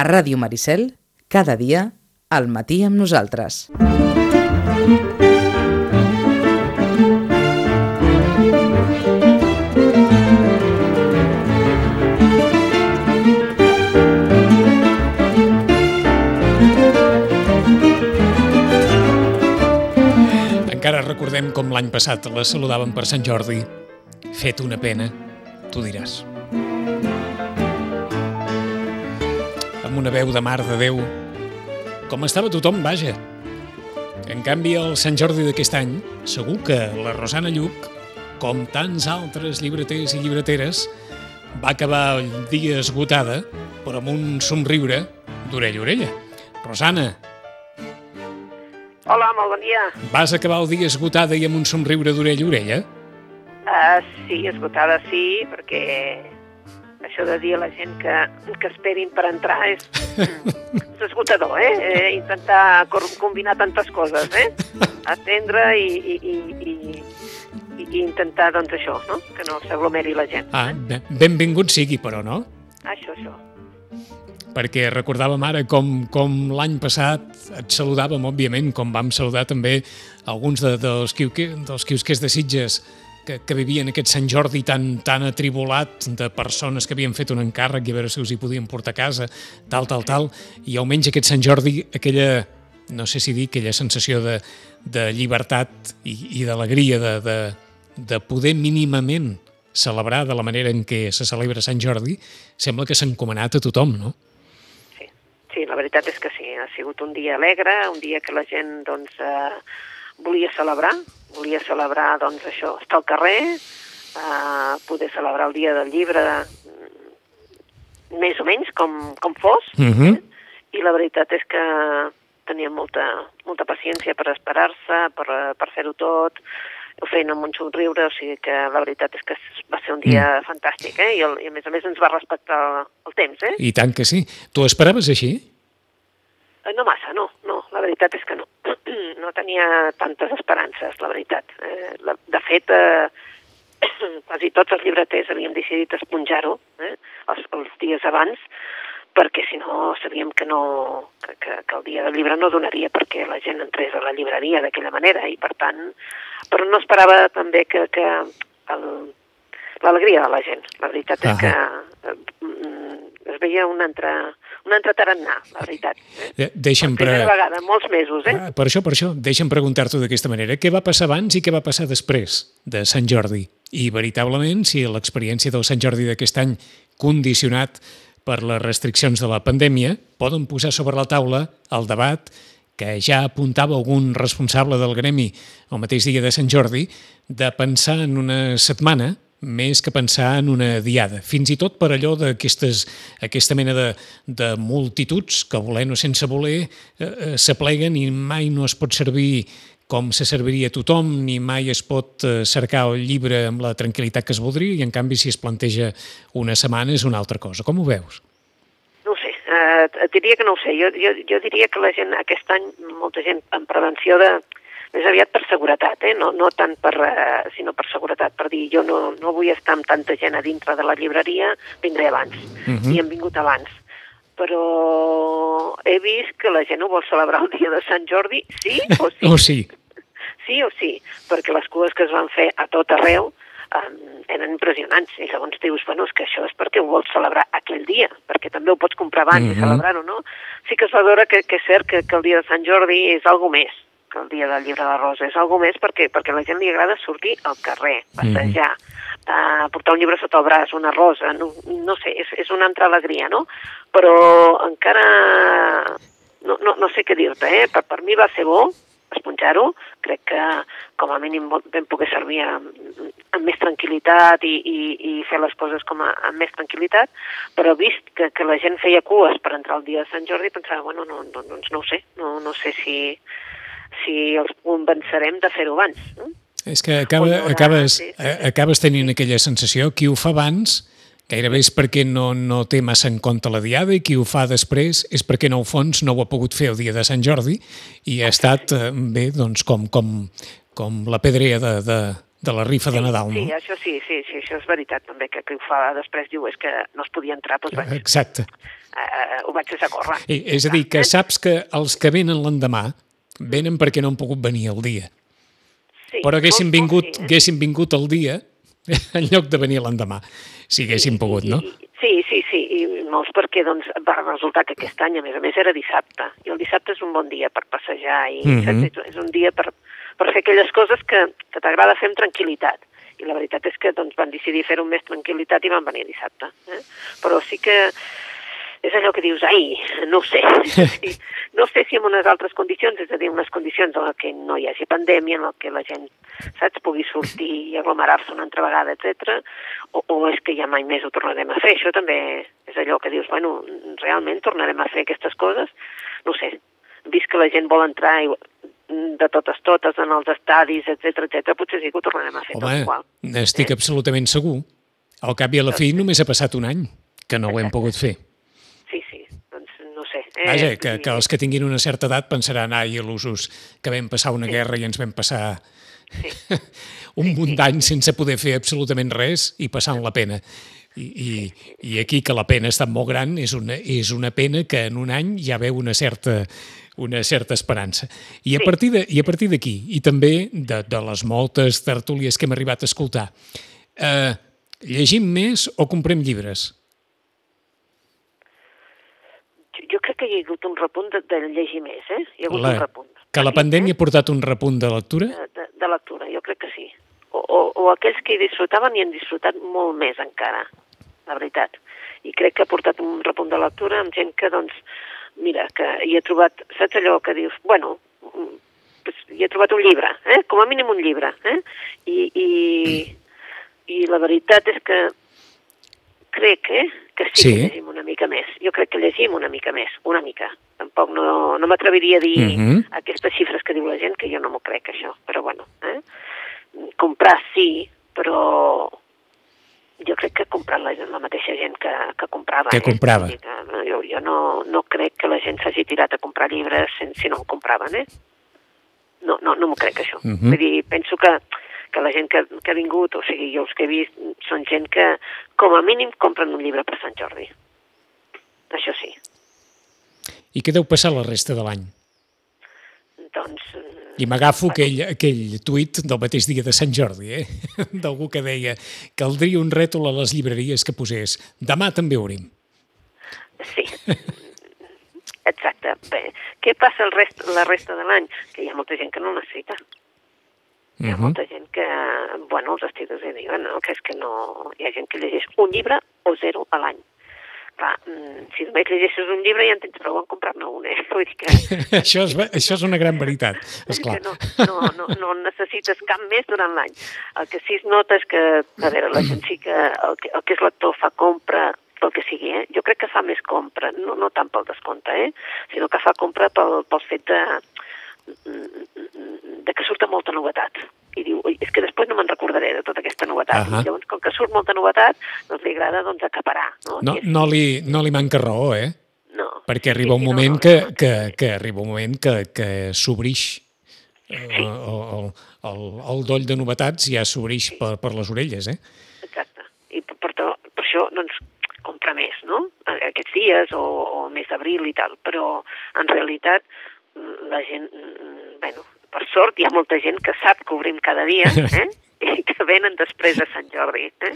A Ràdio Maricel, cada dia, al matí amb nosaltres. Encara recordem com l'any passat la saludàvem per Sant Jordi. Fet una pena, tu diràs. Amb una veu de mar de Déu, com estava tothom, vaja. En canvi, el Sant Jordi d'aquest any, segur que la Rosana Lluc, com tants altres llibreters i llibreteres, va acabar el dia esgotada, però amb un somriure d'orella a orella. Rosana, Hola, molt bon dia. vas acabar el dia esgotada i amb un somriure d'orella a orella? Uh, sí, esgotada sí, perquè això de dir a la gent que, que esperin per entrar és, és esgotador, eh? eh? Intentar combinar tantes coses, eh? Atendre i, i, i, i, i, intentar, doncs, això, no? Que no s'aglomeri la gent. Ah, be- benvingut sigui, però, no? Això, això. Perquè recordàvem ara com, com l'any passat et saludàvem, òbviament, com vam saludar també alguns de, dels, quiuque, dels quiusquers de Sitges que, que vivien aquest Sant Jordi tan, tan atribulat de persones que havien fet un encàrrec i a veure si us hi podien portar a casa, tal, tal, tal, i almenys aquest Sant Jordi, aquella, no sé si dir, aquella sensació de, de llibertat i, i d'alegria, de, de, de poder mínimament celebrar de la manera en què se celebra Sant Jordi, sembla que s'ha encomanat a tothom, no? Sí. sí, la veritat és que sí. Ha sigut un dia alegre, un dia que la gent, doncs, eh, volia celebrar, volia celebrar, doncs, això, estar al carrer, eh, poder celebrar el dia del llibre més o menys com, com fos, Uh -huh. i la veritat és que tenien molta, molta paciència per esperar-se, per, eh, per fer-ho tot, ho feien amb un somriure, o sigui que la veritat és que va ser un dia mm. fantàstic, eh? I, el, I a més a més ens va respectar el, el temps, eh? I tant que sí. Tu esperaves així? Eh, No massa, no, la veritat és que no. No tenia tantes esperances, la veritat. Eh, la, de fet, eh, quasi tots els llibreters havíem decidit esponjar-ho eh, els, els dies abans, perquè si no sabíem que, no, que, que, que el dia del llibre no donaria perquè la gent entrés a la llibreria d'aquella manera i per tant, però no esperava també que, que el- l'alegria de la gent. La veritat és que eh, es veia un altre, un altre tarannà, la veritat. Eh? De- Deixa'm... Per primera Pre... vegada, molts mesos, eh? Ah, per això, per això, deixa'm preguntar-t'ho d'aquesta manera. Què va passar abans i què va passar després de Sant Jordi? I veritablement, si l'experiència del Sant Jordi d'aquest any, condicionat per les restriccions de la pandèmia, poden posar sobre la taula el debat que ja apuntava algun responsable del gremi el mateix dia de Sant Jordi, de pensar en una setmana més que pensar en una diada. Fins i tot per allò d'aquestes aquesta mena de, de multituds que, volent o sense voler, eh, eh, s'apleguen i mai no es pot servir com se serviria tothom, ni mai es pot eh, cercar el llibre amb la tranquil·litat que es voldria, i en canvi si es planteja una setmana és una altra cosa. Com ho veus? Eh, et diria que no ho sé. Jo, jo, jo diria que la gent aquest any, molta gent en prevenció de més aviat per seguretat, eh? no, no tant per, eh, sinó per seguretat, per dir jo no, no vull estar amb tanta gent a dintre de la llibreria, vindré abans, uh Mhm. i hem vingut abans. Però he vist que la gent ho vol celebrar el dia de Sant Jordi, sí o sí? Oh, sí. sí o sí, perquè les cues que es van fer a tot arreu um, eren impressionants. I llavors dius, bueno, és que això és perquè ho vols celebrar aquell dia, perquè també ho pots comprar abans Mhm. i celebrar-ho, no? Sí que es va veure que, que és cert que, que el dia de Sant Jordi és algo més que el dia del llibre de Rosa. És algo més perquè, perquè a la gent li agrada sortir al carrer, passejar, uh, portar un llibre sota el braç, una rosa, no, no sé, és, és una altra alegria, no? Però encara no, no, no sé què dir-te, eh? Per, per mi va ser bo esponjar-ho, crec que com a mínim vam poder servir amb, amb més tranquil·litat i, i, i fer les coses com a, amb més tranquil·litat, però vist que, que la gent feia cues per entrar el dia de Sant Jordi, pensava, bueno, no, no, doncs no ho sé, no, no sé si, si els convencerem de fer-ho abans. No? És que acaba, acabes, acabes tenint aquella sensació, qui ho fa abans gairebé és perquè no, no té massa en compte la diada i qui ho fa després és perquè en el fons no ho ha pogut fer el dia de Sant Jordi i ha estat eh, bé doncs, com, com, com la pedrea de, de, de la rifa de Nadal, sí, no? això sí, sí, sí, això és veritat també, que qui ho fa després diu és que no es podia entrar, doncs vaig, Exacte. eh, ho vaig deixar córrer. I, és a dir, que saps que els que venen l'endemà venen perquè no han pogut venir el dia. Sí, Però haguessin vingut, sí, eh? haguessin vingut el dia en lloc de venir l'endemà, si haguessin pogut, no? Sí, sí, sí, i molts perquè doncs, va resultar que aquest any, a més a més, era dissabte, i el dissabte és un bon dia per passejar, i Mhm. saps? és, un dia per, per fer aquelles coses que, que t'agrada fer amb tranquil·litat. I la veritat és que doncs, van decidir fer-ho amb més tranquil·litat i van venir dissabte. Eh? Però sí que és allò que dius, ai, no ho sé, no sé si en unes altres condicions, és a dir, unes condicions en què no hi hagi pandèmia, en què la gent, saps, pugui sortir i aglomerar-se una altra vegada, etc. O, o és que ja mai més ho tornarem a fer. Això també és allò que dius, bueno, realment tornarem a fer aquestes coses? No sé, vist que la gent vol entrar i, de totes totes en els estadis, etc etc, potser sí que ho tornarem a fer tot Home, igual. n'estic absolutament segur. Al cap i a la fi només ha passat un any que no ho hem pogut fer. Sí, sí, doncs no sé. Eh, Vaja, que, que els que tinguin una certa edat pensaran, ai, il·lusos, que vam passar una guerra i ens vam passar un munt d'anys sense poder fer absolutament res i passant la pena. I, i, I aquí que la pena ha estat molt gran és una, és una pena que en un any ja veu una certa, una certa esperança. I a Sí. partir de- i a partir d'aquí, i també de, de les moltes tertúlies que hem arribat a escoltar, eh, llegim més o comprem llibres? Jo, crec que hi ha hagut un repunt de, de llegir més, eh? Hi ha hagut La, un repunt. que la pandèmia ha portat un repunt de lectura? de, de, lectura, jo crec que sí. O, o, o aquells que hi disfrutaven i han disfrutat molt més encara, la veritat. I crec que ha portat un repunt de lectura amb gent que, doncs, mira, que hi ha trobat, saps allò que dius, bueno, mm, pues, hi ha trobat un llibre, eh? com a mínim un llibre, eh? I, i, i la veritat és que crec eh, que sí, Sí. que llegim una mica més. Jo crec que llegim una mica més, una mica. Tampoc no, no m'atreviria a dir Mhm. aquestes xifres que diu la gent, que jo no m'ho crec, això. Però bueno, eh? comprar sí, però jo crec que ha comprat la, la mateixa gent que, que comprava. Que eh? comprava. No, jo, jo no, no crec que la gent s'hagi tirat a comprar llibres si, si no en compraven, eh? No, no, no m'ho crec, això. Mhm. Vull dir, penso que, que la gent que, que ha vingut, o sigui, jo els que he vist, són gent que, com a mínim, compren un llibre per Sant Jordi. Això sí. I què deu passar la resta de l'any? Doncs, I m'agafo aquell, aquell tuit del mateix dia de Sant Jordi, eh? d'algú que deia caldria un rètol a les llibreries que posés demà també obrim. sí. Exacte. Bé, què passa el rest, la resta de l'any? Que hi ha molta gent que no necessita. Hi ha molta gent que, bueno, els estudis hi diuen, no? que és que no... Hi ha gent que llegeix un llibre o zero a l'any. Clar, mm, si només llegeixes un llibre ja en tens prou en comprar-ne un, eh? Vull dir que, això, és, això és una gran veritat, esclar. no, no, no, no necessites cap més durant l'any. El que sí es nota és que, a veure, la gent sí que el que, el que és lector fa compra pel que sigui, eh? Jo crec que fa més compra, no, no tant pel descompte, eh? Sinó que fa compra pel, pel fet de que surta molta novetat. I diu, "Ui, és que després no me'n recordaré de tota aquesta novetat. Ahà. I llavors, com que surt molta novetat, doncs li agrada doncs, acaparar. No, No, és- no, li, no li manca raó, eh? no. Perquè arriba un Sí, sí, no, moment no, que, que, que arriba un moment que, que s'obrix eh, el, el, el, el doll de novetats ja s'obrix per, per les orelles, eh? Exacte. I per, per, to- per això, doncs, comprar més, no? Aquests dies o, o mes d'abril i tal. Però, en realitat, mm, la gent... mm, Bueno, per sort hi ha molta gent que sap que obrim cada dia, eh? I que venen després de Sant Jordi, eh?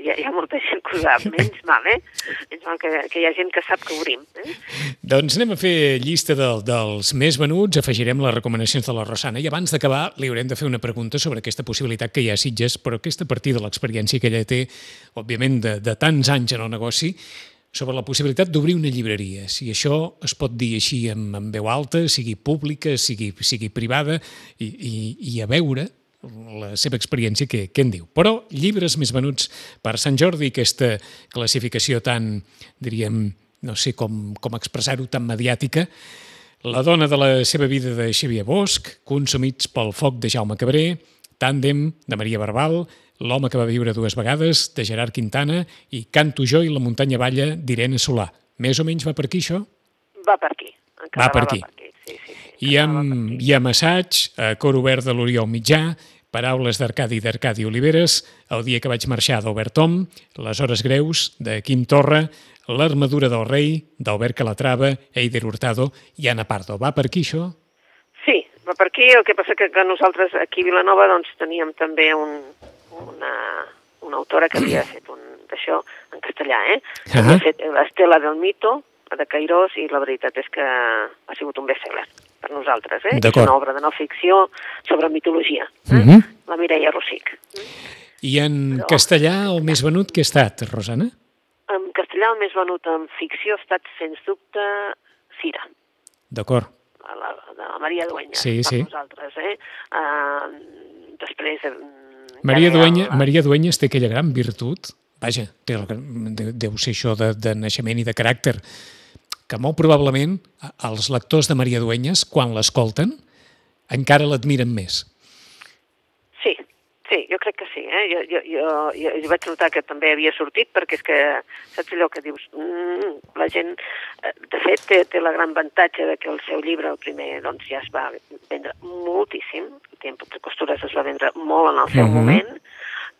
Hi ha, hi ha molta gent que ho sap, menys mal, eh? Menys mal que, que hi ha gent que sap que obrim, eh? Doncs anem a fer llista de, dels més venuts, afegirem les recomanacions de la Rosana i abans d'acabar li haurem de fer una pregunta sobre aquesta possibilitat que hi ha a Sitges, però aquesta a partir de l'experiència que ella té, òbviament, de, de tants anys en el negoci, sobre la possibilitat d'obrir una llibreria. Si això es pot dir així en, en veu alta, sigui pública, sigui, sigui privada, i, i, i a veure la seva experiència que, què en diu. Però llibres més venuts per Sant Jordi, aquesta classificació tan, diríem, no sé com, com expressar-ho, tan mediàtica, la dona de la seva vida de Xavier Bosch, Consumits pel foc de Jaume Cabré, Tàndem de Maria Barbal, L'home que va viure dues vegades de Gerard Quintana i Canto jo i la muntanya balla d'Irene Solà. Més o menys va per aquí, això? Va per aquí. Va per català aquí. Sí, sí, sí. I va per amb, aquí. i amb assaig, a cor obert de l'Oriol Mitjà, Paraules d'Arcadi d'Arcadi Oliveres, El dia que vaig marxar d'Obert Tom, Les hores greus de Quim Torra, L'armadura del rei d'Albert Calatrava, Eider Hurtado i Anna Pardo. Va per aquí, això? Sí, va per aquí, el que passa que, que nosaltres aquí a Vilanova doncs, teníem també un, una, una autora que havia fet un d'això en castellà, eh? Ah. Havia fet l'Estela del Mito, de Cairós, i la veritat és que ha sigut un best-seller per nosaltres, eh? És una obra de no ficció sobre mitologia. Eh? Mhm. La Mireia Rossic. I en castellà, el més venut que ha estat, Rosana? En castellà el més venut en ficció ha estat, sens dubte, Cira, D'acord. a la, de la Maria Duenya, Sí, per sí. nosaltres. Eh? Uh, després... Maria, Duenya, Maria Duenyes té aquella gran virtut, vaja, té deu ser això de, de naixement i de caràcter, que molt probablement els lectors de Maria Duenyes, quan l'escolten, encara l'admiren més. Sí, sí, jo crec que sí. Eh? Jo, jo, jo, jo, jo vaig notar que també havia sortit perquè és que saps allò que dius, mm, la gent, eh, de fet, té, té la gran avantatge de que el seu llibre, el primer, doncs ja es va vendre moltíssim, Tiempo de Costures es va vendre molt en el seu Mhm. moment,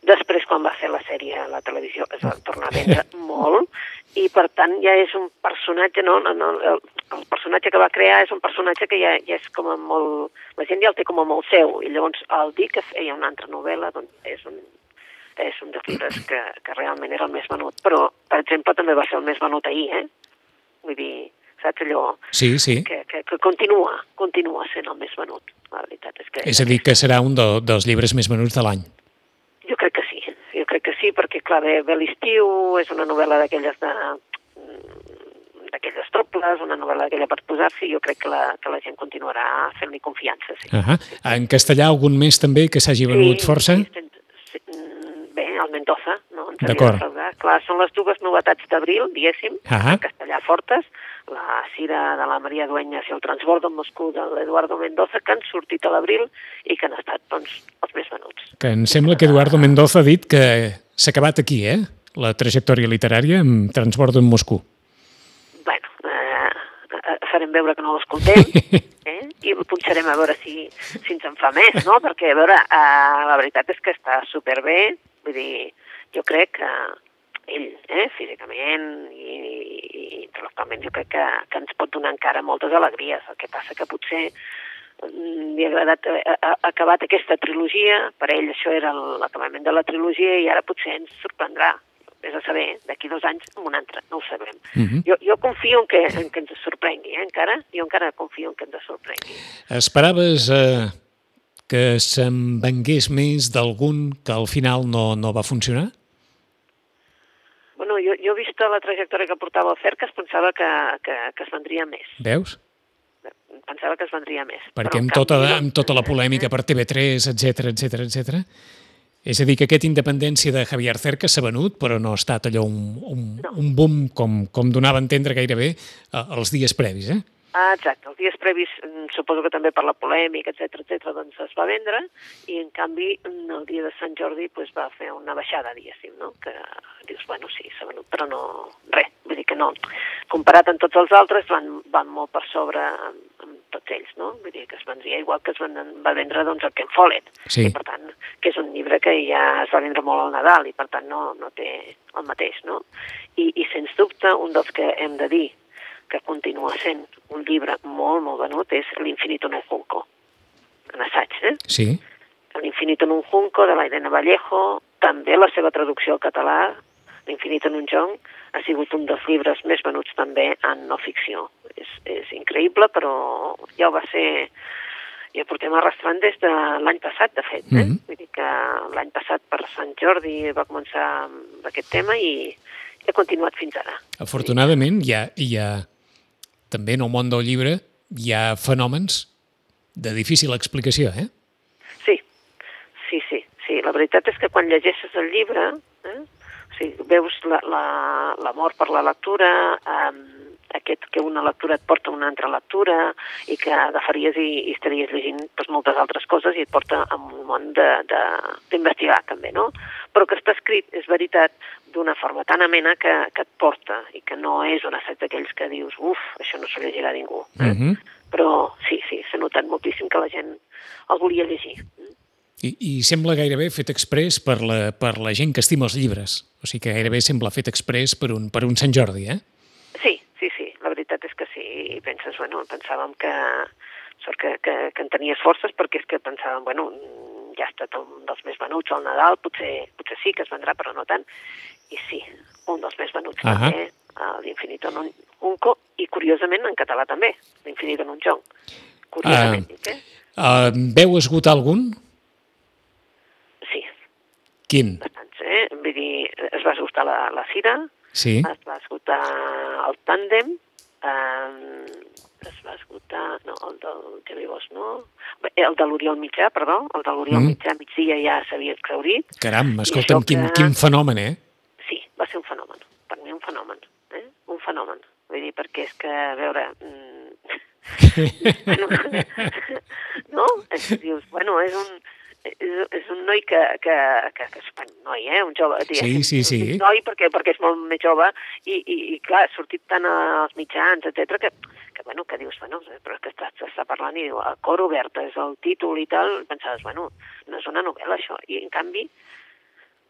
després quan va fer la sèrie a la televisió es va tornar a vendre molt i per tant ja és un personatge, no, no, no el, el personatge que va crear és un personatge que ja, ja és com a molt... La gent ja el té com a molt seu i llavors el dir que feia una altra novel·la doncs és un, és un dels llibres que, que realment era el més venut. Però, per exemple, també va ser el més venut ahir, eh? Vull dir, saps allò Sí, sí. que, que, que continua, continua sent el més venut. La veritat és que... És a dir, que serà un de, dels llibres més venuts de l'any. Jo crec que sí, jo crec que sí, perquè clar, ve, ve l'estiu, és una novel·la d'aquelles de d'aquelles dobles, una novel·la d'aquella per posar-s'hi, jo crec que la, que la gent continuarà fent-li confiança, sí. Uh -huh. En castellà, algun més també que s'hagi venut força? Sí, sí, sí, mm, bé, el Mendoza, no? D'acord. Clar, són les dues novetats d'abril, diguéssim, Ah. en castellà fortes, la Cira de la Maria Dueñas i el Transbordo en Moscou de l'Eduardo Mendoza, que han sortit a l'abril i que han estat, doncs, els més venuts. Que em sembla que Eduardo Mendoza ha dit que s'ha acabat aquí, eh? La trajectòria literària amb Transbordo en Moscou. bueno, eh, eh, farem veure que no l'escoltem eh? i punxarem a veure si, si ens en fa més, no? Perquè, a veure, eh, la veritat és que està superbé, vull dir, jo crec que ell, eh, físicament i, i intel·lectualment, jo crec que, que ens pot donar encara moltes alegries. El que passa que potser mm, li ha agradat, ha, ha acabat aquesta trilogia, per ell això era l'acabament de la trilogia i ara potser ens sorprendrà és a saber, d'aquí dos anys amb un altre, no ho sabrem. Mhm. jo, jo confio en que, en que ens sorprengui, eh, encara, jo encara confio en que ens sorprengui. Esperaves eh, que se'n vengués més d'algun que al final no, no va funcionar? Jo, jo vist la trajectòria que portava el CERC, es pensava que, que, que es vendria més. Veus? Pensava que es vendria més. Perquè amb tota, canvi, amb tota la polèmica per TV3, etc etc etc. És a dir, que aquesta independència de Javier Cerca s'ha venut, però no ha estat allò un, un, un boom com, com donava a entendre gairebé eh, els dies previs, eh? Ah, exacte. Els dies previs, mm, suposo que també per la polèmica, etc etc, doncs es va vendre i, en canvi, mm, el dia de Sant Jordi pues, va fer una baixada, diguéssim, no? Que dius, bueno, sí, s'ha venut, però no... Res, vull dir que no. Comparat amb tots els altres, van, van molt per sobre amb, amb tots ells, no? Vull dir que es vendria igual que es van, va vendre doncs, el Ken Follett. Sí. I, per tant, que és un llibre que ja es va vendre molt al Nadal i, per tant, no, no té el mateix, no? I, I, sens dubte, un dels que hem de dir que continua sent un llibre molt, molt venut és L'infinito en un junco, en assaig, eh? Sí. L'infinito en un junco, de la Irene Vallejo, també la seva traducció al català, L'infinito en un jonc, ha sigut un dels llibres més venuts també en no ficció. És, és increïble, però ja ho va ser... Ja portem arrastrant des de l'any passat, de fet. Eh? Mhm. Vull dir que l'any passat per Sant Jordi va començar aquest tema i ha continuat fins ara. Afortunadament, hi ha, hi ha també en el món del llibre hi ha fenòmens de difícil explicació, eh? Sí, sí, sí, sí. La veritat és que quan llegeixes el llibre, eh, o sigui, veus l'amor la, l'amor per la lectura, eh, aquest que una lectura et porta a una altra lectura i que agafaries i, i estaries llegint doncs, moltes altres coses i et porta a un món d'investigar també, no? Però que està escrit, és veritat, d'una forma tan amena que, que et porta i que no és un assaig d'aquells que dius uf, això no s'ho llegirà ningú. Eh? Mhm. Però sí, sí, s'ha notat moltíssim que la gent el volia llegir. I, I sembla gairebé fet express per la, per la gent que estima els llibres. O sigui que gairebé sembla fet express per un, per un Sant Jordi, eh? Sí, sí, sí, la veritat és que sí. I penses, bueno, pensàvem que, sort que, que, que en tenies forces perquè és que pensàvem, bueno, ja ha estat un dels més venuts al Nadal, potser, potser sí que es vendrà, però no tant. I sí, un dels més venuts uh -huh. també, l'Infinito en un Unco, i curiosament en català també, l'Infinito en un Jong. Curiosament, uh, eh? Uh, veu esgotar algun? Sí. Quin? Bastants, eh? Vull dir, es va esgotar la, la Cira, sí. es va esgotar el Tàndem, eh, es va esgotar, no, el del Xavi Bosch no, el de l'Oriol Mitjà, perdó, el de l'Oriol mm. Mitjà migdia ja s'havia exaurit. Caram, escolta'm, quin, que... quin fenomen, eh? Sí, va ser un fenomen, per mi un fenomen, eh? un fenomen. Vull dir, perquè és que, a veure... Mm, no? És, dius, bueno, és un, és, és un noi que, que, que, que és un noi, eh? un jove. Sí, sí, sí. Un noi perquè, perquè és molt més jove i, i, i clar, ha sortit tant als mitjans, etc que, que, bueno, que dius, bueno, però que s'està parlant i diu, el cor obert és el títol i tal, pensaves, bueno, no és una novel·la això. I en canvi,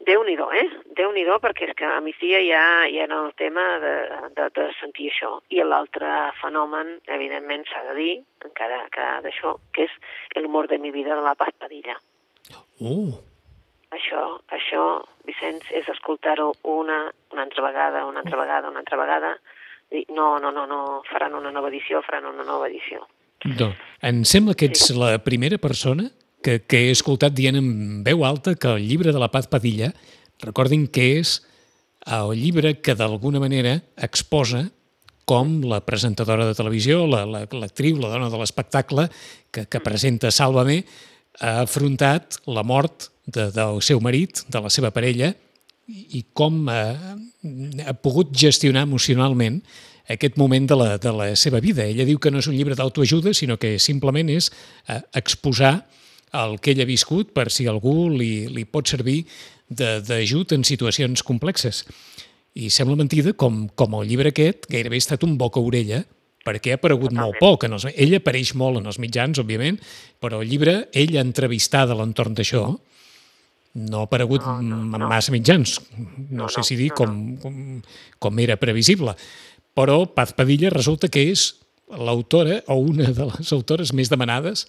Déu-n'hi-do, eh? Déu-n'hi-do, perquè és que a migdia ja, ja era el tema de, de, de sentir això. I l'altre fenomen, evidentment, s'ha de dir, encara que d'això, que és el humor de mi vida de la Paz Padilla. Uh. Això, això, Vicenç, és escoltar-ho una, una altra vegada, una altra vegada, una altra vegada, i no, no, no, no, faran una nova edició, faran una nova edició. No. Em sembla que ets sí. la primera persona que, que he escoltat dient en veu alta que el llibre de la Paz Padilla, recordin que és el llibre que d'alguna manera exposa com la presentadora de televisió, l'actriu, la, la, la dona de l'espectacle, que, que presenta Sálvame, ha afrontat la mort de, del seu marit, de la seva parella, i com ha, ha pogut gestionar emocionalment aquest moment de la, de la seva vida. Ella diu que no és un llibre d'autoajuda, sinó que simplement és eh, exposar el que ell ha viscut per si algú li, li pot servir d'ajut en situacions complexes. I sembla mentida com, com el llibre aquest gairebé ha estat un boca-orella perquè ha aparegut Totalment. molt poc. En els, ell apareix molt en els mitjans, òbviament, però el llibre, ell entrevistada a l'entorn d'això, no ha aparegut no, no, no. massa mitjans. No, no sé si dir no, com, com, com era previsible. Però Paz Padilla resulta que és l'autora o una de les autores més demanades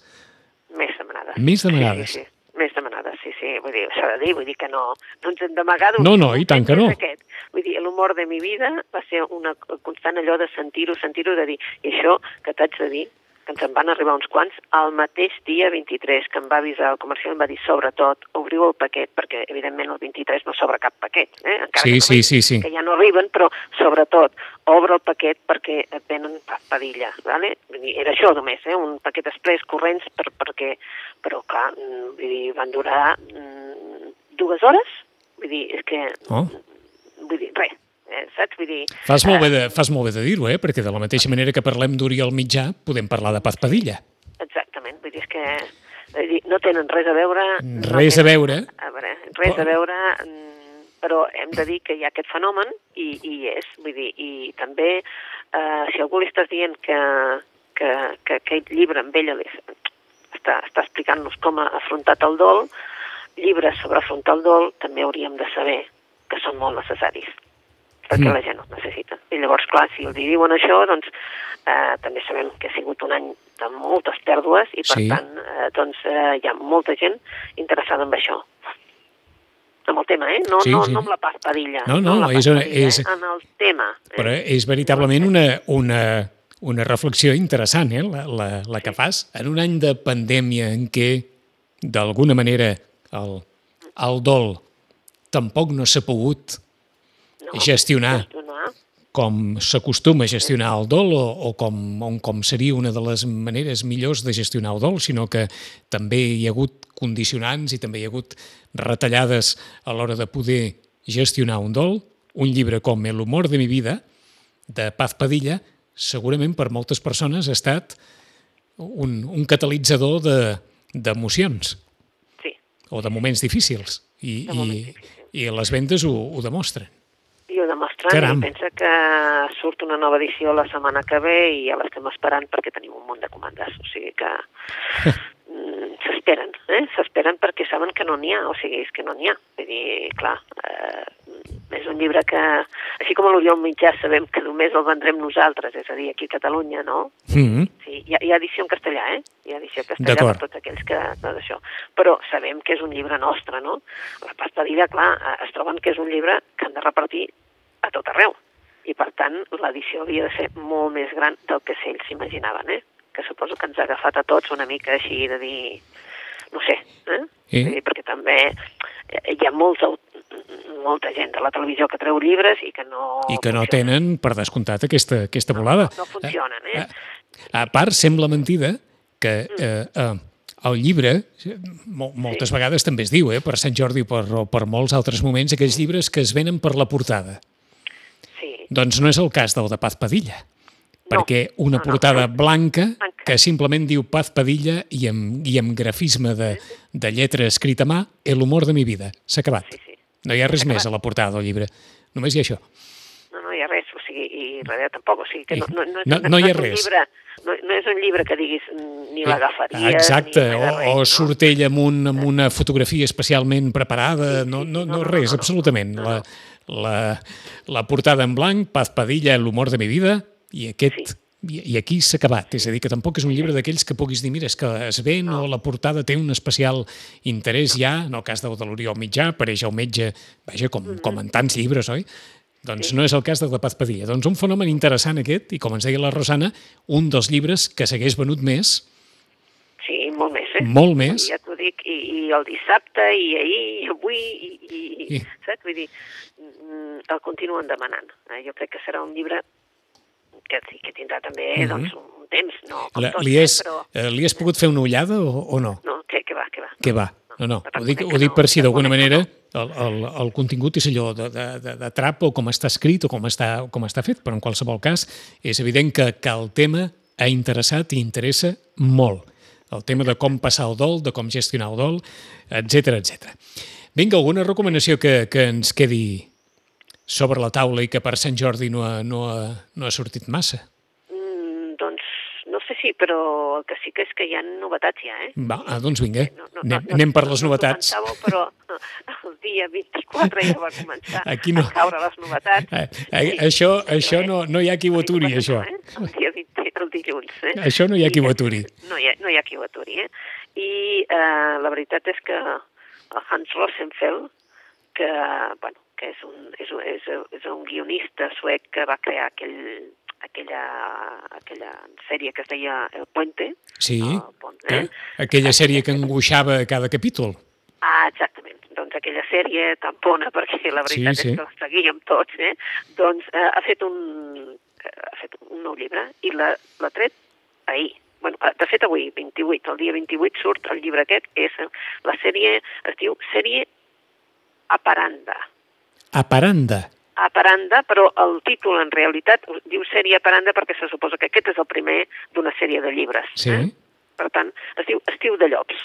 demanades. Més demanades. Sí, sí, sí. Més demanades, sí, sí. Vull dir, s'ha de dir, vull dir que no, no ens hem d'amagar No, no, i tant que no. Aquest. Vull dir, l'humor de mi vida va ser una constant allò de sentir-ho, sentir-ho, de dir, i això que t'haig de dir, que ens en van arribar uns quants, el mateix dia 23, que em va avisar el comercial, em va dir, sobretot, obriu el paquet, perquè evidentment el 23 no s'obre cap paquet, eh? encara sí, que, sí, sí, sí. que ja no arriben, però sobretot, obre el paquet perquè et venen padilla, ¿vale? era això només, eh? un paquet express corrents, per, perquè, però clar, mm, vull dir, van durar mm, dues hores, vull dir, és que, oh. vull dir, res, eh, saps? Vull dir... Fas molt bé de, fas molt bé de dir-ho, eh? perquè de la mateixa manera que parlem d'Oriol Mitjà, podem parlar de Paz Padilla. Exactament, vull dir, és que vull dir, no tenen res a veure... Res no a veure. A veure, res a veure, mm, però hem de dir que hi ha aquest fenomen i, i és, vull dir, i també eh, si algú li estàs dient que, que, que aquest llibre amb ella li, està, està explicant-nos com ha afrontat el dol, llibres sobre afrontar el dol també hauríem de saber que són molt necessaris perquè mm. la gent ho necessita. I llavors, clar, si els diuen això, doncs eh, també sabem que ha sigut un any de moltes pèrdues i, per sí. tant, eh, doncs eh, hi ha molta gent interessada en això amb el tema, eh? No, sí, no, sí. no amb la paspadilla. No, no, no és, és... Eh? En el tema. Eh? Però és veritablement una, una, una reflexió interessant, eh? la, la, la que fas. En un any de pandèmia en què, d'alguna manera, el, el dol tampoc no s'ha pogut no, gestionar, gestionar com s'acostuma a gestionar el dol o, o com, o com seria una de les maneres millors de gestionar el dol, sinó que també hi ha hagut condicionants i també hi ha hagut retallades a l'hora de poder gestionar un dol. Un llibre com El humor de mi vida, de Paz Padilla, segurament per moltes persones ha estat un, un catalitzador d'emocions. De, sí. O de moments difícils. I, moments i, difícils. i les vendes ho, ho demostren i ho demostrant Caram. i pensa que surt una nova edició la setmana que ve i ja l'estem esperant perquè tenim un munt de comandes, o sigui que mm, s'esperen, eh? s'esperen perquè saben que no n'hi ha, o sigui, és que no n'hi ha. Vull dir, clar, eh, és un llibre que, així com l'Oriol Mitjà sabem que només el vendrem nosaltres, és a dir, aquí a Catalunya, no? Mm -hmm. Sí, hi ha, hi ha edició en castellà, eh? Hi ha edició en castellà per tots aquells que... No, d'això. Però sabem que és un llibre nostre, no? La pastadilla, clar, es troben que és un llibre que han de repartir a tot arreu. I, per tant, l'edició havia de ser molt més gran del que ells s'imaginaven, eh? Que suposo que ens ha agafat a tots una mica així de dir... No sé, eh? Sí. Dir, perquè també hi ha molts molta gent de la televisió que treu llibres i que no... I que no tenen, per descomptat, aquesta, aquesta volada. No, no funcionen, eh? A, a part, sembla mentida que eh, eh, el llibre, moltes sí. vegades també es diu, eh, per Sant Jordi o per, per molts altres moments, aquells llibres que es venen per la portada. Sí. Doncs no és el cas del de Paz Padilla, no. perquè una no, portada no, no. blanca que simplement diu Paz Padilla i amb, i amb grafisme de, de lletra escrita a mà, el humor de mi vida. S'ha acabat. Sí, sí. No hi ha res més a la portada del llibre. Només hi ha això. No, no hi ha res, o sigui, i darrere tampoc, o sigui, que no, no, no, no, no, hi ha res. Llibre, no, no és un llibre que diguis ni l'agafaries... Exacte, ni o, res, o surt ell amb, un, amb una fotografia especialment preparada, sí, no, no, no, no, no, res, no, no, absolutament. no, no. La, la, la portada en blanc, Paz Padilla, l'humor de mi vida, i aquest... Sí. I, I aquí s'ha acabat, és a dir, que tampoc és un llibre d'aquells que puguis dir, mira, és que es ven no. o la portada té un especial interès ja, en el cas de, de l'Oriol Mitjà, apareix el metge, vaja, com, mm -hmm. com en tants llibres, oi? Doncs sí. no és el cas de la Paz Padilla. Doncs un fenomen interessant aquest, i com ens deia la Rosana, un dels llibres que s'hagués venut més. Sí, molt més, eh? Molt més. Ja t'ho dic, i, i el dissabte, i ahir, i avui, i, i, I... saps? Vull dir, el continuen demanant. Eh? Jo crec que serà un llibre que, que tindrà també uh -huh. doncs, un temps, no com la, tots, li, és, eh, però... eh, li has pogut fer una ullada o, o no? No, que, que va, que va. Que va, no, no. Ho dic, ho dic per si d'alguna manera el, el, el contingut és allò de, de, de, de trap o com està escrit o com està, com està fet, però en qualsevol cas és evident que, que el tema ha interessat i interessa molt. El tema de com passar el dol, de com gestionar el dol, etc etc. Vinga, alguna recomanació que, que ens quedi sobre la taula i que per Sant Jordi no ha, no ha, no ha sortit massa? Mm, doncs no sé si, però el que sí que és que hi ha novetats ja, eh? Va, ah, doncs vinga, no, no, anem, no, anem per les no novetats. No però el dia 24 ja va començar Aquí no. a caure les novetats. Eh, eh, sí, això això no, no hi ha qui ho aturi, això. Eh? El dia 20, el dilluns. Eh? Això no hi ha qui ho aturi. No hi ha, no hi ha qui ho aturi, eh? I eh, la veritat és que el Hans Rosenfeld, que, bueno, que és un, és, un, és, és un guionista suec que va crear aquell, aquella, aquella sèrie que es deia El Puente. Sí, el pont, eh? aquella sèrie que angoixava cada capítol. Ah, exactament. Doncs aquella sèrie tan bona, perquè la veritat Sí, sí. és que la seguíem tots, eh? Doncs eh, ha fet un, ha fet un nou llibre i l'ha l'ha tret ahir. Bueno, eh, de fet avui, 28, el dia 28 surt el llibre aquest, és la sèrie, es diu Sèrie Aparanda. Aparanda. Aparanda, però el títol en realitat diu sèrie Aparanda perquè se suposa que aquest és el primer d'una sèrie de llibres. Sí. Eh? Per tant, es diu Estiu de Llops.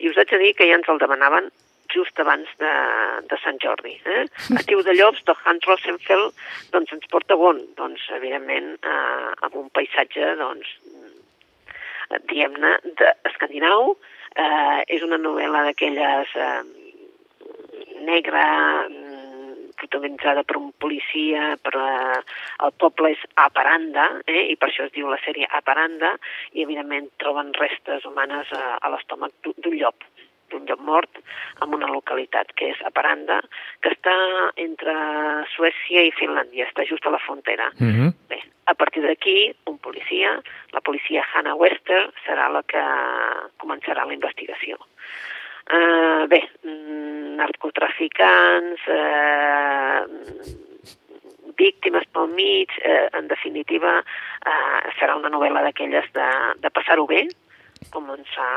I us haig de dir que ja ens el demanaven just abans de, de Sant Jordi. Eh? Estiu de Llops, de Hans Rosenfeld, doncs ens porta on? Doncs, evidentment, eh, amb un paisatge, doncs, diguem-ne, d'escandinau. Eh, és una novel·la d'aquelles eh, negra, protagonitzada per un policia, però eh, el poble és Aparanda, eh, i per això es diu la sèrie Aparanda, i evidentment troben restes humanes a, a l'estómac d'un llop d'un llop mort en una localitat que és Aparanda, que està entre Suècia i Finlàndia, està just a la frontera. Uh -huh. Bé, a partir d'aquí, un policia, la policia Hannah Wester, serà la que començarà la investigació. Uh, bé, narcotraficants, uh, víctimes pel mig, uh, en definitiva, uh, serà una novel·la d'aquelles de, de passar-ho bé, com ens fa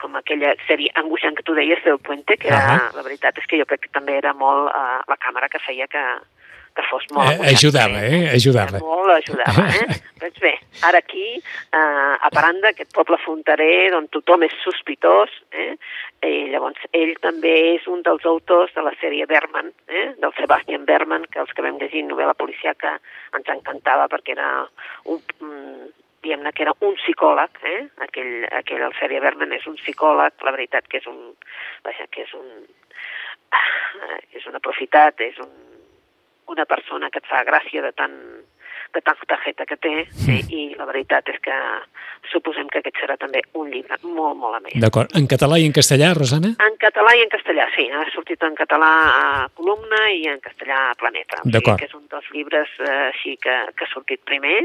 com aquella sèrie angoixant que tu deies del Puente, que Uh -huh. la veritat és que jo crec que també era molt uh, la càmera que feia que, que fos molt Eh, ajudava, eh? Ajudava. Molt ajudava, eh? doncs bé, ara aquí, eh, a Paranda, aquest poble fronterer, on tothom és sospitós, eh? I llavors ell també és un dels autors de la sèrie Berman, eh? del Sebastian Berman, que els que vam llegir novel·la policiaca ens encantava perquè era un, diguem diguem-ne que era un psicòleg, eh? aquell, aquell Alceria Berman és un psicòleg, la veritat que és un, vaja, que és un, ah, és un aprofitat, és un, una persona que et fa gràcia de tant, de jeta que té sí. i, la veritat és que suposem que aquest serà també un llibre molt, molt amè. D'acord. En català i en castellà, Rosana? En català i en castellà, sí. Ha sortit en català a Columna i en castellà a Planeta. O sigui que és un dels llibres eh, així que, que ha sortit primer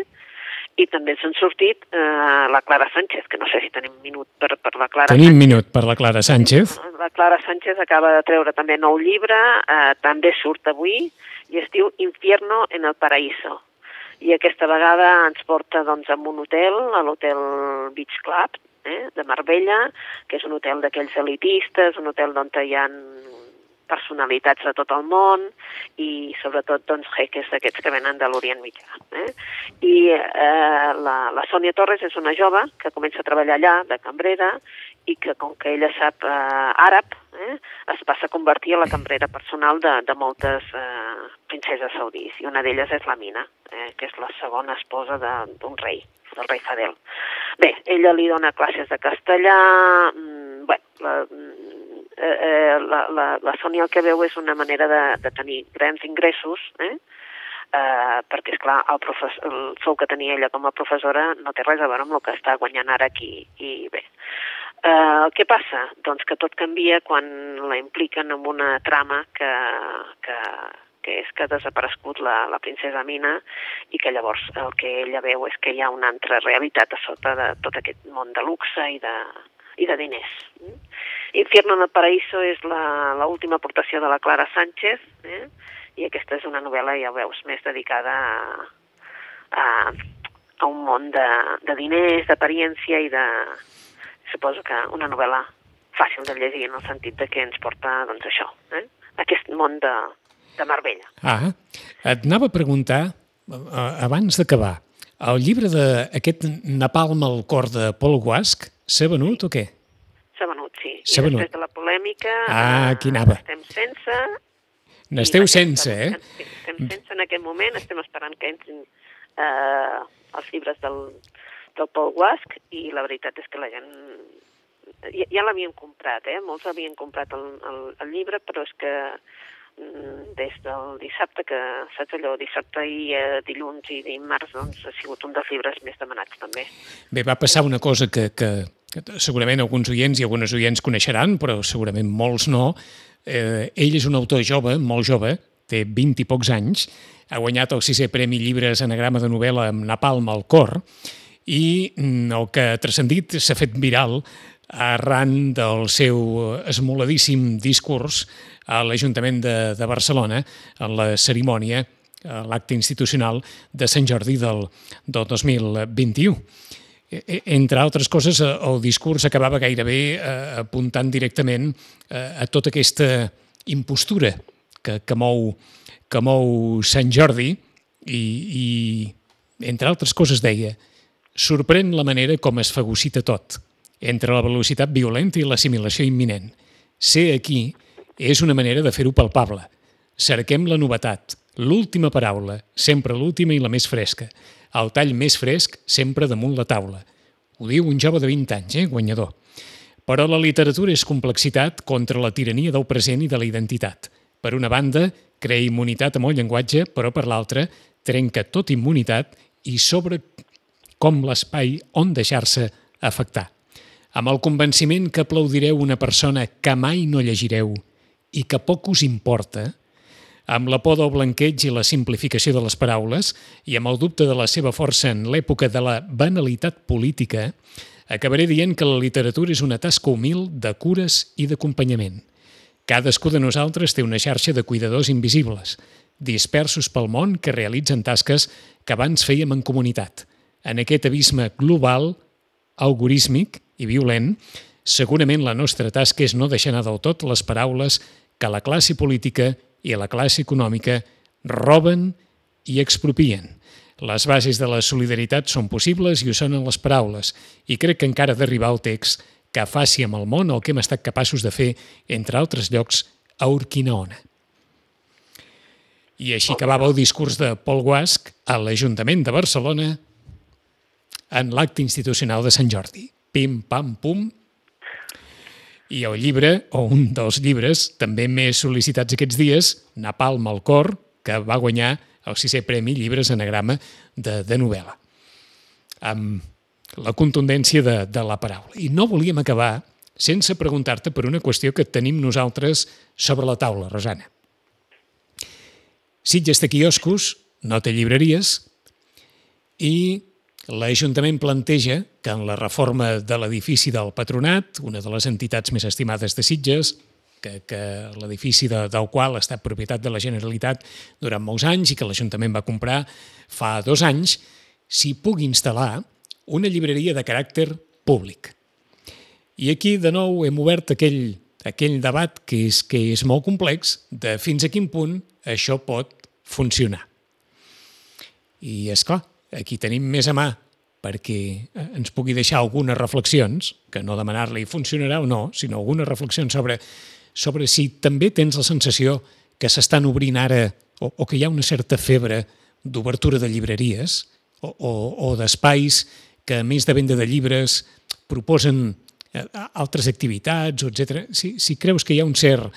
i també s'han sortit eh, la Clara Sánchez, que no sé si tenim minut per, per la Clara Tenim Sánchez. minut per la Clara Sánchez. La Clara Sánchez acaba de treure també nou llibre, eh, també surt avui, i es diu Infierno en el Paraíso i aquesta vegada ens porta doncs, a un hotel, a l'hotel Beach Club, eh, de Marbella, que és un hotel d'aquells elitistes, un hotel on hi ha personalitats de tot el món i sobretot doncs, jeques d'aquests que venen de l'Orient Mitjà. Eh? I eh, la, la Sònia Torres és una jove que comença a treballar allà de cambrera i que com que ella sap eh, àrab, eh, es passa a convertir a la cambrera personal de, de moltes eh, princeses saudís, i una d'elles és la Mina, eh, que és la segona esposa d'un rei, del rei Fadel. Bé, ella li dona classes de castellà, mm, bé, la, mm, eh, eh, la, la, la Sònia el que veu és una manera de, de tenir grans ingressos, eh, eh, perquè, és clar el, el sou que tenia ella com a professora no té res a veure amb el que està guanyant ara aquí, i bé. Eh, què passa? Doncs que tot canvia quan la impliquen en una trama que, que, que és que ha desaparegut la, la princesa Mina i que llavors el que ella veu és que hi ha una altra realitat a sota de tot aquest món de luxe i de, i de diners. Infierno en el Paraíso és l'última aportació de la Clara Sánchez eh? i aquesta és una novel·la, ja veus, més dedicada a, a, a un món de, de diners, d'apariència i de, suposo que una novel·la fàcil de llegir en el sentit de que ens porta, doncs, això, eh? aquest món de, de Marbella. Ah, et anava a preguntar, abans d'acabar, el llibre d'aquest Napalm al cor de Paul Guasc s'ha venut o què? S'ha venut. després de la polèmica... Ah, aquí anava. Estem sense... N'esteu sense, eh? Estem sense en aquest moment, estem esperant que entrin eh, els llibres del, del Paul Guasc i la veritat és que la gent ja, ja l'havien comprat, eh? molts havien comprat el, el, el llibre, però és que mm, des del dissabte, que saps allò, dissabte i eh, dilluns i dimarts, doncs ha sigut un dels llibres més demanats també. Bé, va passar una cosa que, que segurament alguns oients i algunes oients coneixeran, però segurament molts no. Eh, ell és un autor jove, molt jove, té 20 i pocs anys, ha guanyat el sisè Premi Llibres Anagrama de novel·la amb Napalm al cor, i mm, el que ha transcendit s'ha fet viral arran del seu esmoladíssim discurs a l'Ajuntament de, de Barcelona en la cerimònia, l'acte institucional de Sant Jordi del, del 2021. E, e, entre altres coses, el discurs acabava gairebé eh, apuntant directament eh, a tota aquesta impostura que, que, mou, que mou Sant Jordi i, i, entre altres coses, deia Sorprèn la manera com es fagocita tot, entre la velocitat violenta i l'assimilació imminent. Ser aquí és una manera de fer-ho palpable. Cerquem la novetat, l'última paraula, sempre l'última i la més fresca. El tall més fresc, sempre damunt la taula. Ho diu un jove de 20 anys, eh, guanyador. Però la literatura és complexitat contra la tirania del present i de la identitat. Per una banda, crea immunitat amb el llenguatge, però per l'altra, trenca tot immunitat i sobre com l'espai on deixar-se afectar. Amb el convenciment que aplaudireu una persona que mai no llegireu i que poc us importa, amb la por del blanqueig i la simplificació de les paraules i amb el dubte de la seva força en l'època de la banalitat política, acabaré dient que la literatura és una tasca humil de cures i d'acompanyament. Cadascú de nosaltres té una xarxa de cuidadors invisibles, dispersos pel món que realitzen tasques que abans fèiem en comunitat – en aquest abisme global, algorísmic i violent, segurament la nostra tasca és no deixar anar del tot les paraules que la classe política i la classe econòmica roben i expropien. Les bases de la solidaritat són possibles i ho són en les paraules, i crec que encara d'arribar al text que faci amb el món el que hem estat capaços de fer, entre altres llocs, a Urquinaona. I així acabava el discurs de Paul Guasc a l'Ajuntament de Barcelona en l'acte institucional de Sant Jordi. Pim, pam, pum. I el llibre, o un dels llibres, també més sol·licitats aquests dies, Napalm al cor, que va guanyar el sisè Premi Llibres Anagrama de, de novel·la. Amb la contundència de, de la paraula. I no volíem acabar sense preguntar-te per una qüestió que tenim nosaltres sobre la taula, Rosana. Sitges de quioscos, no té llibreries, i l'Ajuntament planteja que en la reforma de l'edifici del Patronat, una de les entitats més estimades de Sitges, que, que l'edifici de, del qual ha estat propietat de la Generalitat durant molts anys i que l'Ajuntament va comprar fa dos anys, s'hi pugui instal·lar una llibreria de caràcter públic. I aquí, de nou, hem obert aquell, aquell debat que és, que és molt complex de fins a quin punt això pot funcionar. I, és clar, aquí tenim més a mà perquè eh, ens pugui deixar algunes reflexions, que no demanar-li funcionarà o no, sinó algunes reflexions sobre, sobre si també tens la sensació que s'estan obrint ara o, o que hi ha una certa febre d'obertura de llibreries o, o, o d'espais que, a més de venda de llibres, proposen eh, altres activitats, etc. Si, si creus que hi ha un cert,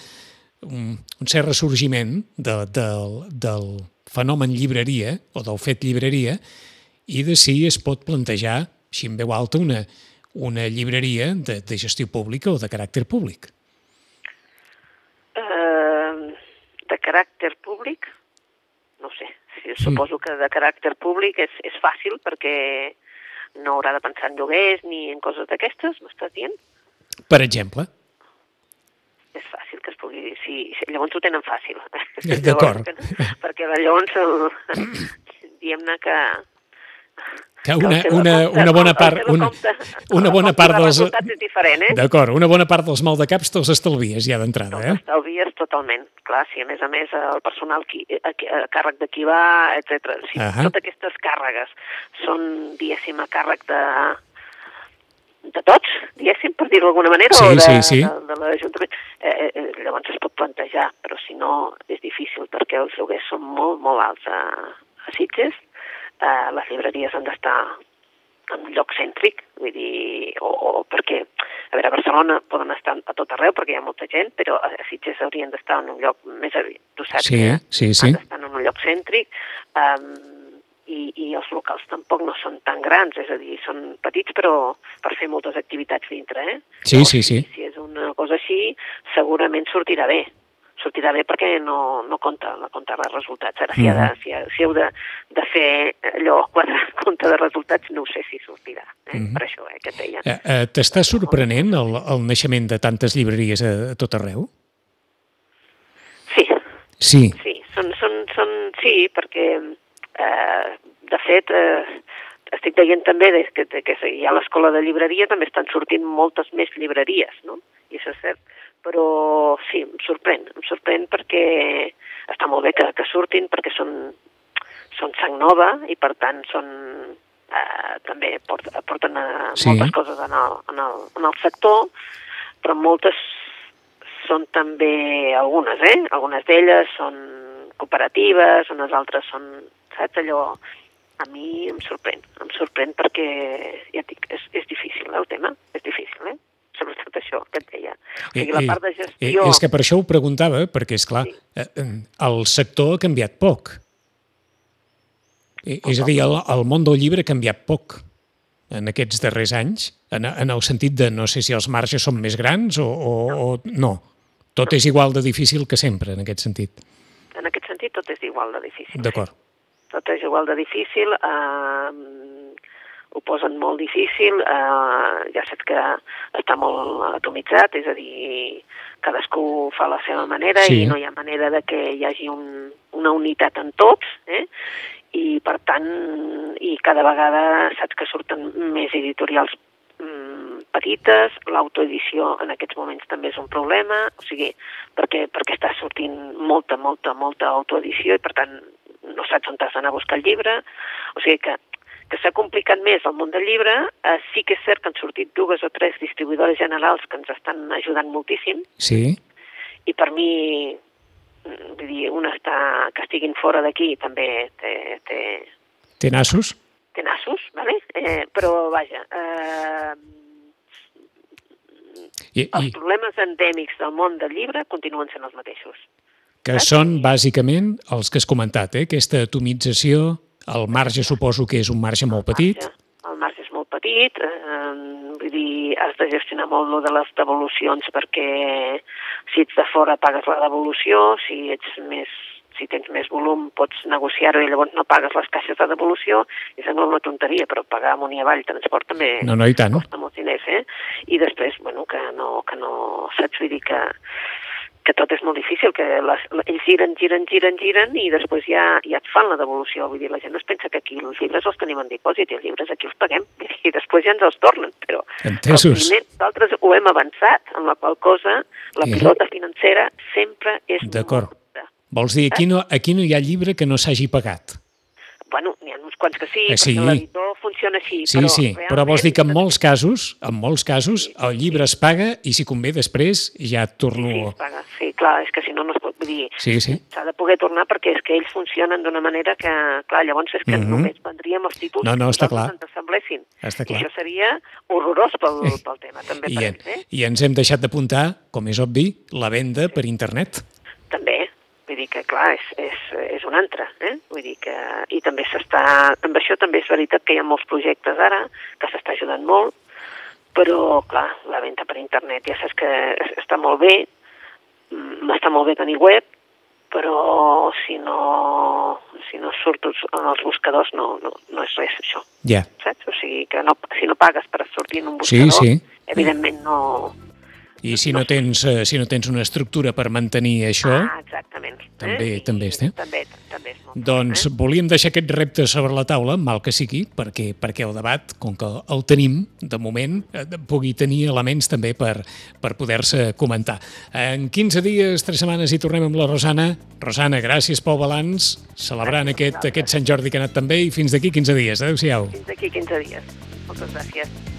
un, un cert ressorgiment de, de, del fenomen llibreria o del fet llibreria i de si es pot plantejar, així en veu alta, una, una llibreria de, de gestió pública o de caràcter públic. Uh, de caràcter públic? No sé. Sí, suposo que de caràcter públic és, és fàcil perquè no haurà de pensar en lloguers ni en coses d'aquestes, m'estàs dient? Per exemple? és fàcil sí llavors ho tenen fàcil. D'acord. perquè llavors, diguem-ne que... Que una, una, una bona part, una, una bona part dels... eh? D'acord, una bona part dels maldecaps te'ls estalvies ja d'entrada, eh? Estalvies totalment, clar, si a més a més el personal qui, a, a càrrec de qui va, etc. Si Ahà. totes aquestes càrregues són, diguéssim, a càrrec de, de tots, diguéssim, per dir-ho d'alguna manera, Sí, o de, sí, sí. de, de l'Ajuntament, eh, eh, llavors es pot plantejar, però si no és difícil perquè els lloguers són molt, molt alts a, a Sitges, eh, les llibreries han d'estar en un lloc cèntric, vull dir, o, o perquè, a veure, a Barcelona poden estar a tot arreu perquè hi ha molta gent, però a Sitges haurien d'estar en un lloc més aviat, tu saps Sí, que sí, sí. han d'estar en un lloc cèntric, um, i, i els locals tampoc no són tan grans, és a dir, són petits però per fer moltes activitats dintre, eh? Sí, Llavors, sí, sí. Si, és una cosa així, segurament sortirà bé sortirà bé perquè no, no compta, no compta els resultats. Ara, si, ha de, si, ha, si heu de, de fer allò quadrar compte de resultats, no sé si sortirà. Eh? Mhm. Per això, eh, que et deia. Eh, eh, T'està sorprenent el, el naixement de tantes llibreries a, a tot arreu? Sí, Sí. sí, són, són, són, sí, perquè, eh, de fet, eh, estic veient també que, que hi ha l'escola de llibreria, també estan sortint moltes més llibreries, no? I això és cert. Però sí, em sorprèn, em sorprèn perquè està molt bé que, que surtin, perquè són, són sang nova i per tant són, eh, també port, aporten a Sí. moltes coses en el, en, el, en el sector, però moltes són també algunes, eh? Algunes d'elles són cooperatives, unes altres són, saps, allò... A mi em sorprèn, em sorprèn perquè, ja et dic, és, és difícil, eh, el tema, és difícil, eh? Sobretot això que et deia. O sigui, la part de eh, gestió... és que per això ho preguntava, perquè, és clar, Sí. eh, eh, el sector ha canviat poc. Eh, És a dir, el, el món del llibre ha canviat poc en aquests darrers anys, en, en el sentit de no sé si els marges són més grans o, o, o no. Tot és igual de difícil que sempre, en aquest sentit. Sentit, tot és igual de difícil. D'acord. tot és igual de difícil, eh, ho posen molt difícil, eh, ja saps que està molt atomitzat, és a dir, cadascú fa la seva manera Sí. i no hi ha manera de que hi hagi un, una unitat en tots, eh? i per tant, i cada vegada saps que surten més editorials petites, l'autoedició en aquests moments també és un problema, o sigui, perquè, perquè està sortint molta, molta, molta autoedició i per tant no saps on has d'anar a buscar el llibre, o sigui que, que s'ha complicat més el món del llibre, eh, sí que és cert que han sortit dues o tres distribuïdores generals que ens estan ajudant moltíssim, Sí? i per mi, vull dir, una està, que estiguin fora d'aquí també té, té, Té nassos? tenaços, vale? eh, però vaja, eh, I, els i problemes endèmics del món del llibre continuen sent els mateixos. que són bàsicament els que has comentat, eh? aquesta atomització, el marge suposo que és un marge molt petit, Marge. El marge és molt petit, eh, vull dir, has de gestionar molt lo de les devolucions perquè si ets de fora pagues la devolució, si ets més si tens més volum pots negociar-ho i llavors no pagues les caixes de devolució i sembla una tonteria, però pagar amunt i avall transport també No, no, i tant. costa molts diners, eh? I després, bueno, que no, que no saps, vull dir que, que tot és molt difícil, que les, ells giren, giren, giren, giren i després ja, ja et fan la devolució. Vull dir, la gent no es pensa que aquí els llibres els tenim en dipòsit i els llibres aquí els paguem i després ja ens els tornen, però Entesos. primer, nosaltres ho hem avançat, amb la qual cosa la I- pilota financera sempre és D'acord. molt. Vols dir, aquí no, aquí no hi ha llibre que no s'hagi pagat. Bueno, n'hi ha uns quants que sí, Eh, sí. perquè l'editor funciona així, Sí, però sí, però vols dir que en realment- molts casos, en molts casos, el llibre es paga i si convé després ja et Sí, torno... es paga. sí, clar, és que si no, no es pot dir... Sí, sí. S'ha de poder tornar perquè és que ells funcionen d'una manera que, clar, llavors és que Mhm. només vendríem els títols No, no, que està nosaltres clar. ens assemblessin. Està I clar. això seria horrorós pel, pel tema, també I, per en, ells, eh? I ens hem deixat d'apuntar, com és obvi, la venda per internet. També, vull dir que, clar, és, és, és un altre, eh? Vull dir que... I també s'està... Amb això també és veritat que hi ha molts projectes ara, que s'està ajudant molt, però, clar, la venda per internet ja saps que es- està molt bé, mm, està molt bé tenir web, però si no, si no surt en els buscadors no, no, no és res, això, Ja. saps? O sigui, que no, si no pagues per sortir en un Sí, buscador, sí. evidentment no... I si no tens, eh, si no tens una estructura per mantenir això, Ah, exactament. També- eh? també és, eh? També, també és molt doncs eh? volíem deixar aquest repte sobre la taula, mal que sigui, perquè, perquè el debat, com que el tenim, de moment, eh, pugui tenir elements també per, per poder-se comentar. En 15 dies, 3 setmanes, hi tornem amb la Rosana. Rosana, gràcies pel balanç, celebrant Gràcies aquest, aquest Sant Jordi que ha anat també i fins d'aquí 15 dies. Adéu-siau. Fins d'aquí 15 dies. Moltes gràcies.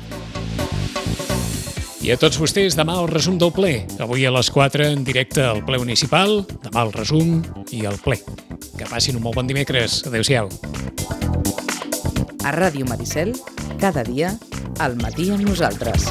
I a tots vostès, demà el resum del ple. Avui a les 4 en directe al ple municipal, demà el resum i el ple. Que passin un molt bon dimecres. Adéu-siau. A Ràdio Maricel, cada dia, al matí amb nosaltres.